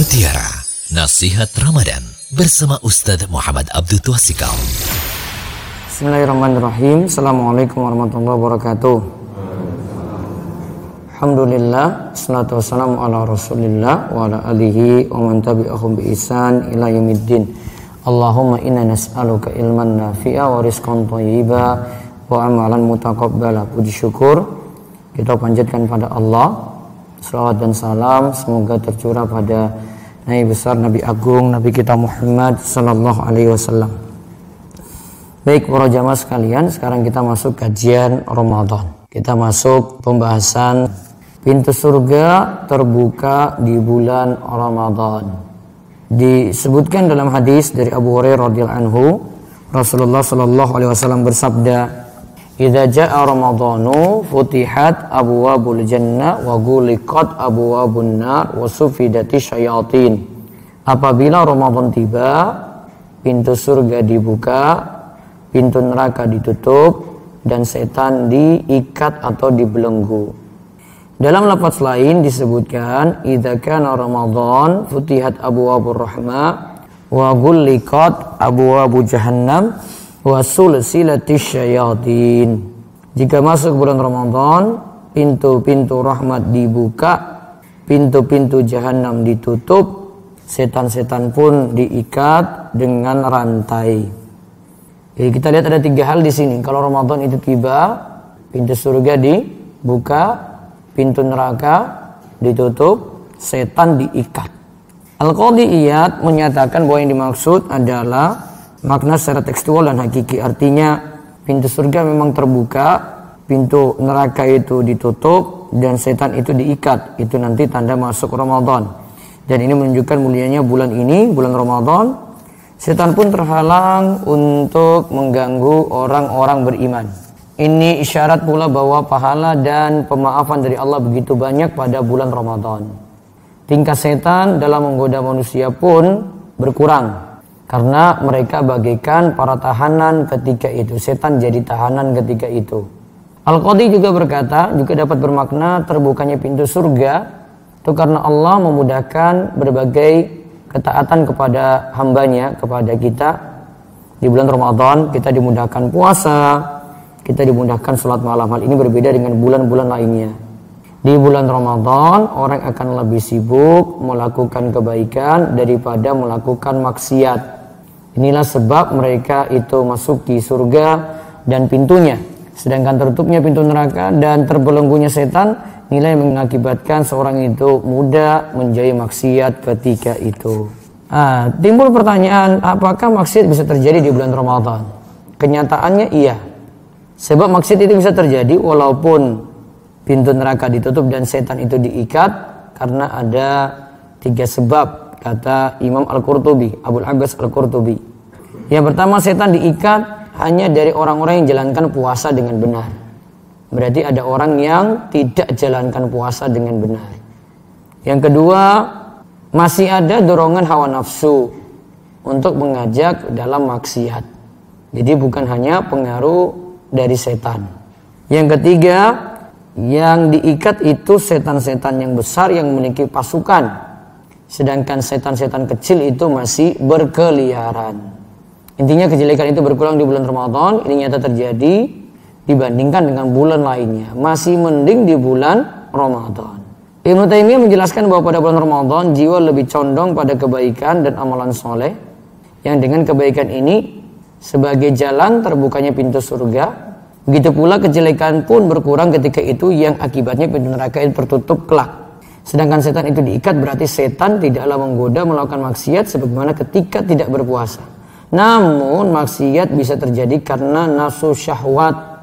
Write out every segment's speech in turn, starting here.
Mutiara Nasihat Ramadan bersama Ustadz Muhammad Abdul Twasikal. Bismillahirrahmanirrahim. Assalamualaikum warahmatullahi wabarakatuh. Alhamdulillah, salatu wassalamu ala rasulillah wa ala alihi wa man tabi'ahum bi ihsan ila yaumiddin. Allahumma inna nas'aluka ilman nafi'a wa rizqan thayyiba wa amalan mutaqabbala. Puji syukur kita panjatkan pada Allah Salawat dan salam semoga tercurah pada Nabi besar, Nabi agung, Nabi kita Muhammad Sallallahu Alaihi Wasallam. Baik para jamaah sekalian, sekarang kita masuk kajian Ramadan. Kita masuk pembahasan pintu surga terbuka di bulan Ramadan. Disebutkan dalam hadis dari Abu Hurairah radhiyallahu anhu, Rasulullah Sallallahu Alaihi Wasallam bersabda, Idza jaa Ramadhanu futihat abwabul jannah wa guliqat abwabun nar wa sufidati syayatin. Apabila Ramadan tiba, pintu surga dibuka, pintu neraka ditutup dan setan diikat atau dibelenggu. Dalam lafaz lain disebutkan idza kana Ramadan futihat abwabur rahmah wa guliqat abwabu jahannam wasul syayatin. Jika masuk bulan Ramadan, pintu-pintu rahmat dibuka, pintu-pintu jahanam ditutup, setan-setan pun diikat dengan rantai. Jadi kita lihat ada tiga hal di sini. Kalau Ramadan itu tiba, pintu surga dibuka, pintu neraka ditutup, setan diikat. Al-Qadhi menyatakan bahwa yang dimaksud adalah makna secara tekstual dan hakiki. Artinya pintu surga memang terbuka pintu neraka itu ditutup dan setan itu diikat. Itu nanti tanda masuk Ramadan. Dan ini menunjukkan mulianya bulan ini bulan Ramadan. Setan pun terhalang untuk mengganggu orang-orang beriman. Ini isyarat pula bahwa pahala dan pemaafan dari Allah begitu banyak pada bulan Ramadan. Tingkat setan dalam menggoda manusia pun berkurang karena mereka bagaikan para tahanan ketika itu. Setan jadi tahanan ketika itu. Al-Qadi juga berkata, juga dapat bermakna terbukanya pintu surga itu karena Allah memudahkan berbagai ketaatan kepada hambanya, kepada kita. Di bulan Ramadan kita dimudahkan puasa, kita dimudahkan sholat malam. Hal ini berbeda dengan bulan-bulan lainnya. Di bulan Ramadan orang akan lebih sibuk melakukan kebaikan daripada melakukan maksiat. Inilah sebab mereka itu masuk di surga dan pintunya. Sedangkan tertutupnya pintu neraka dan terbelenggunya setan nilai mengakibatkan seorang itu mudah menjadi maksiat ketika itu. Ah, timbul pertanyaan, apakah maksiat bisa terjadi di bulan Ramadan? Kenyataannya iya. Sebab maksiat itu bisa terjadi walaupun pintu neraka ditutup dan setan itu diikat karena ada tiga sebab kata Imam Al-Qurtubi, Abu Abbas Al-Qurtubi. Yang pertama setan diikat hanya dari orang-orang yang jalankan puasa dengan benar. Berarti ada orang yang tidak jalankan puasa dengan benar. Yang kedua, masih ada dorongan hawa nafsu untuk mengajak dalam maksiat. Jadi bukan hanya pengaruh dari setan. Yang ketiga, yang diikat itu setan-setan yang besar yang memiliki pasukan sedangkan setan-setan kecil itu masih berkeliaran. Intinya kejelekan itu berkurang di bulan Ramadan, ini nyata terjadi dibandingkan dengan bulan lainnya. Masih mending di bulan Ramadan. Ibnu Taimiyah menjelaskan bahwa pada bulan Ramadan jiwa lebih condong pada kebaikan dan amalan soleh yang dengan kebaikan ini sebagai jalan terbukanya pintu surga. Begitu pula kejelekan pun berkurang ketika itu yang akibatnya pintu neraka itu tertutup kelak. Sedangkan setan itu diikat berarti setan tidaklah menggoda melakukan maksiat sebagaimana ketika tidak berpuasa. Namun maksiat bisa terjadi karena nafsu syahwat.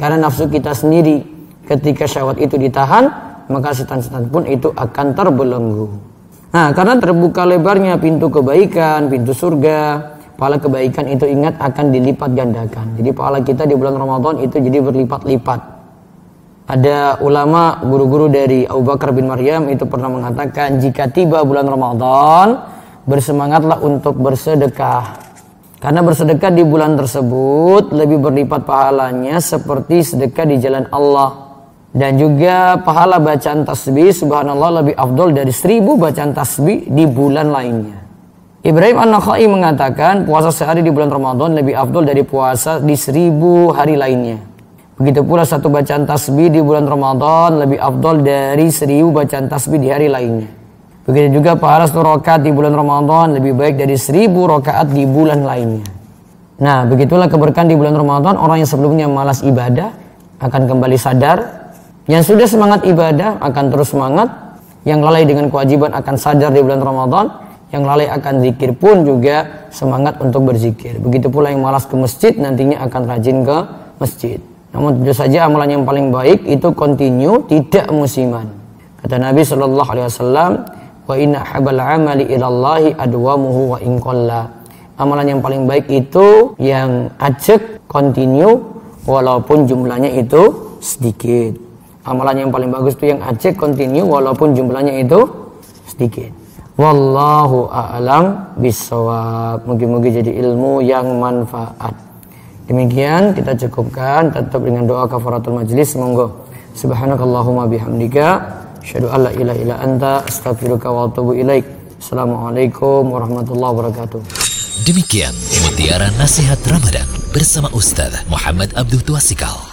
Karena nafsu kita sendiri ketika syahwat itu ditahan, maka setan-setan pun itu akan terbelenggu. Nah, karena terbuka lebarnya pintu kebaikan, pintu surga, pahala kebaikan itu ingat akan dilipat gandakan. Jadi pahala kita di bulan Ramadan itu jadi berlipat-lipat ada ulama guru-guru dari Abu Bakar bin Maryam itu pernah mengatakan jika tiba bulan Ramadan bersemangatlah untuk bersedekah karena bersedekah di bulan tersebut lebih berlipat pahalanya seperti sedekah di jalan Allah Dan juga pahala bacaan tasbih subhanallah lebih afdol dari seribu bacaan tasbih di bulan lainnya. Ibrahim An-Nakhai mengatakan puasa sehari di bulan Ramadan lebih afdol dari puasa di seribu hari lainnya. Begitu pula satu bacaan tasbih di bulan Ramadan lebih afdol dari seribu bacaan tasbih di hari lainnya. Begitu juga pahala satu rakaat di bulan Ramadan lebih baik dari seribu rakaat di bulan lainnya. Nah, begitulah keberkahan di bulan Ramadan. Orang yang sebelumnya malas ibadah akan kembali sadar yang sudah semangat ibadah akan terus semangat. Yang lalai dengan kewajiban akan sadar di bulan Ramadan. Yang lalai akan zikir pun juga semangat untuk berzikir. Begitu pula yang malas ke masjid nantinya akan rajin ke masjid. Namun tentu saja amalan yang paling baik itu continue, tidak musiman. Kata Nabi Shallallahu Alaihi Wasallam, wa inna habal amali ilallahi adwamuhu wa inqalla. Amalan yang paling baik itu yang ajak continue walaupun jumlahnya itu sedikit. Amalan yang paling bagus itu yang aceh continue walaupun jumlahnya itu sedikit. Wallahu a'lam bisawab mungkin-mungkin jadi ilmu yang manfaat. Demikian kita cukupkan. Tetap dengan doa kafaratul majlis. Monggo. Subhanakallahumma bihamdika asyhadu an la ilaha illa anta astaghfiruka wa atubu ilaik. Assalamualaikum warahmatullahi wabarakatuh. Demikian mutiara nasihat Ramadan bersama Ustaz Muhammad Abdul Tuasikal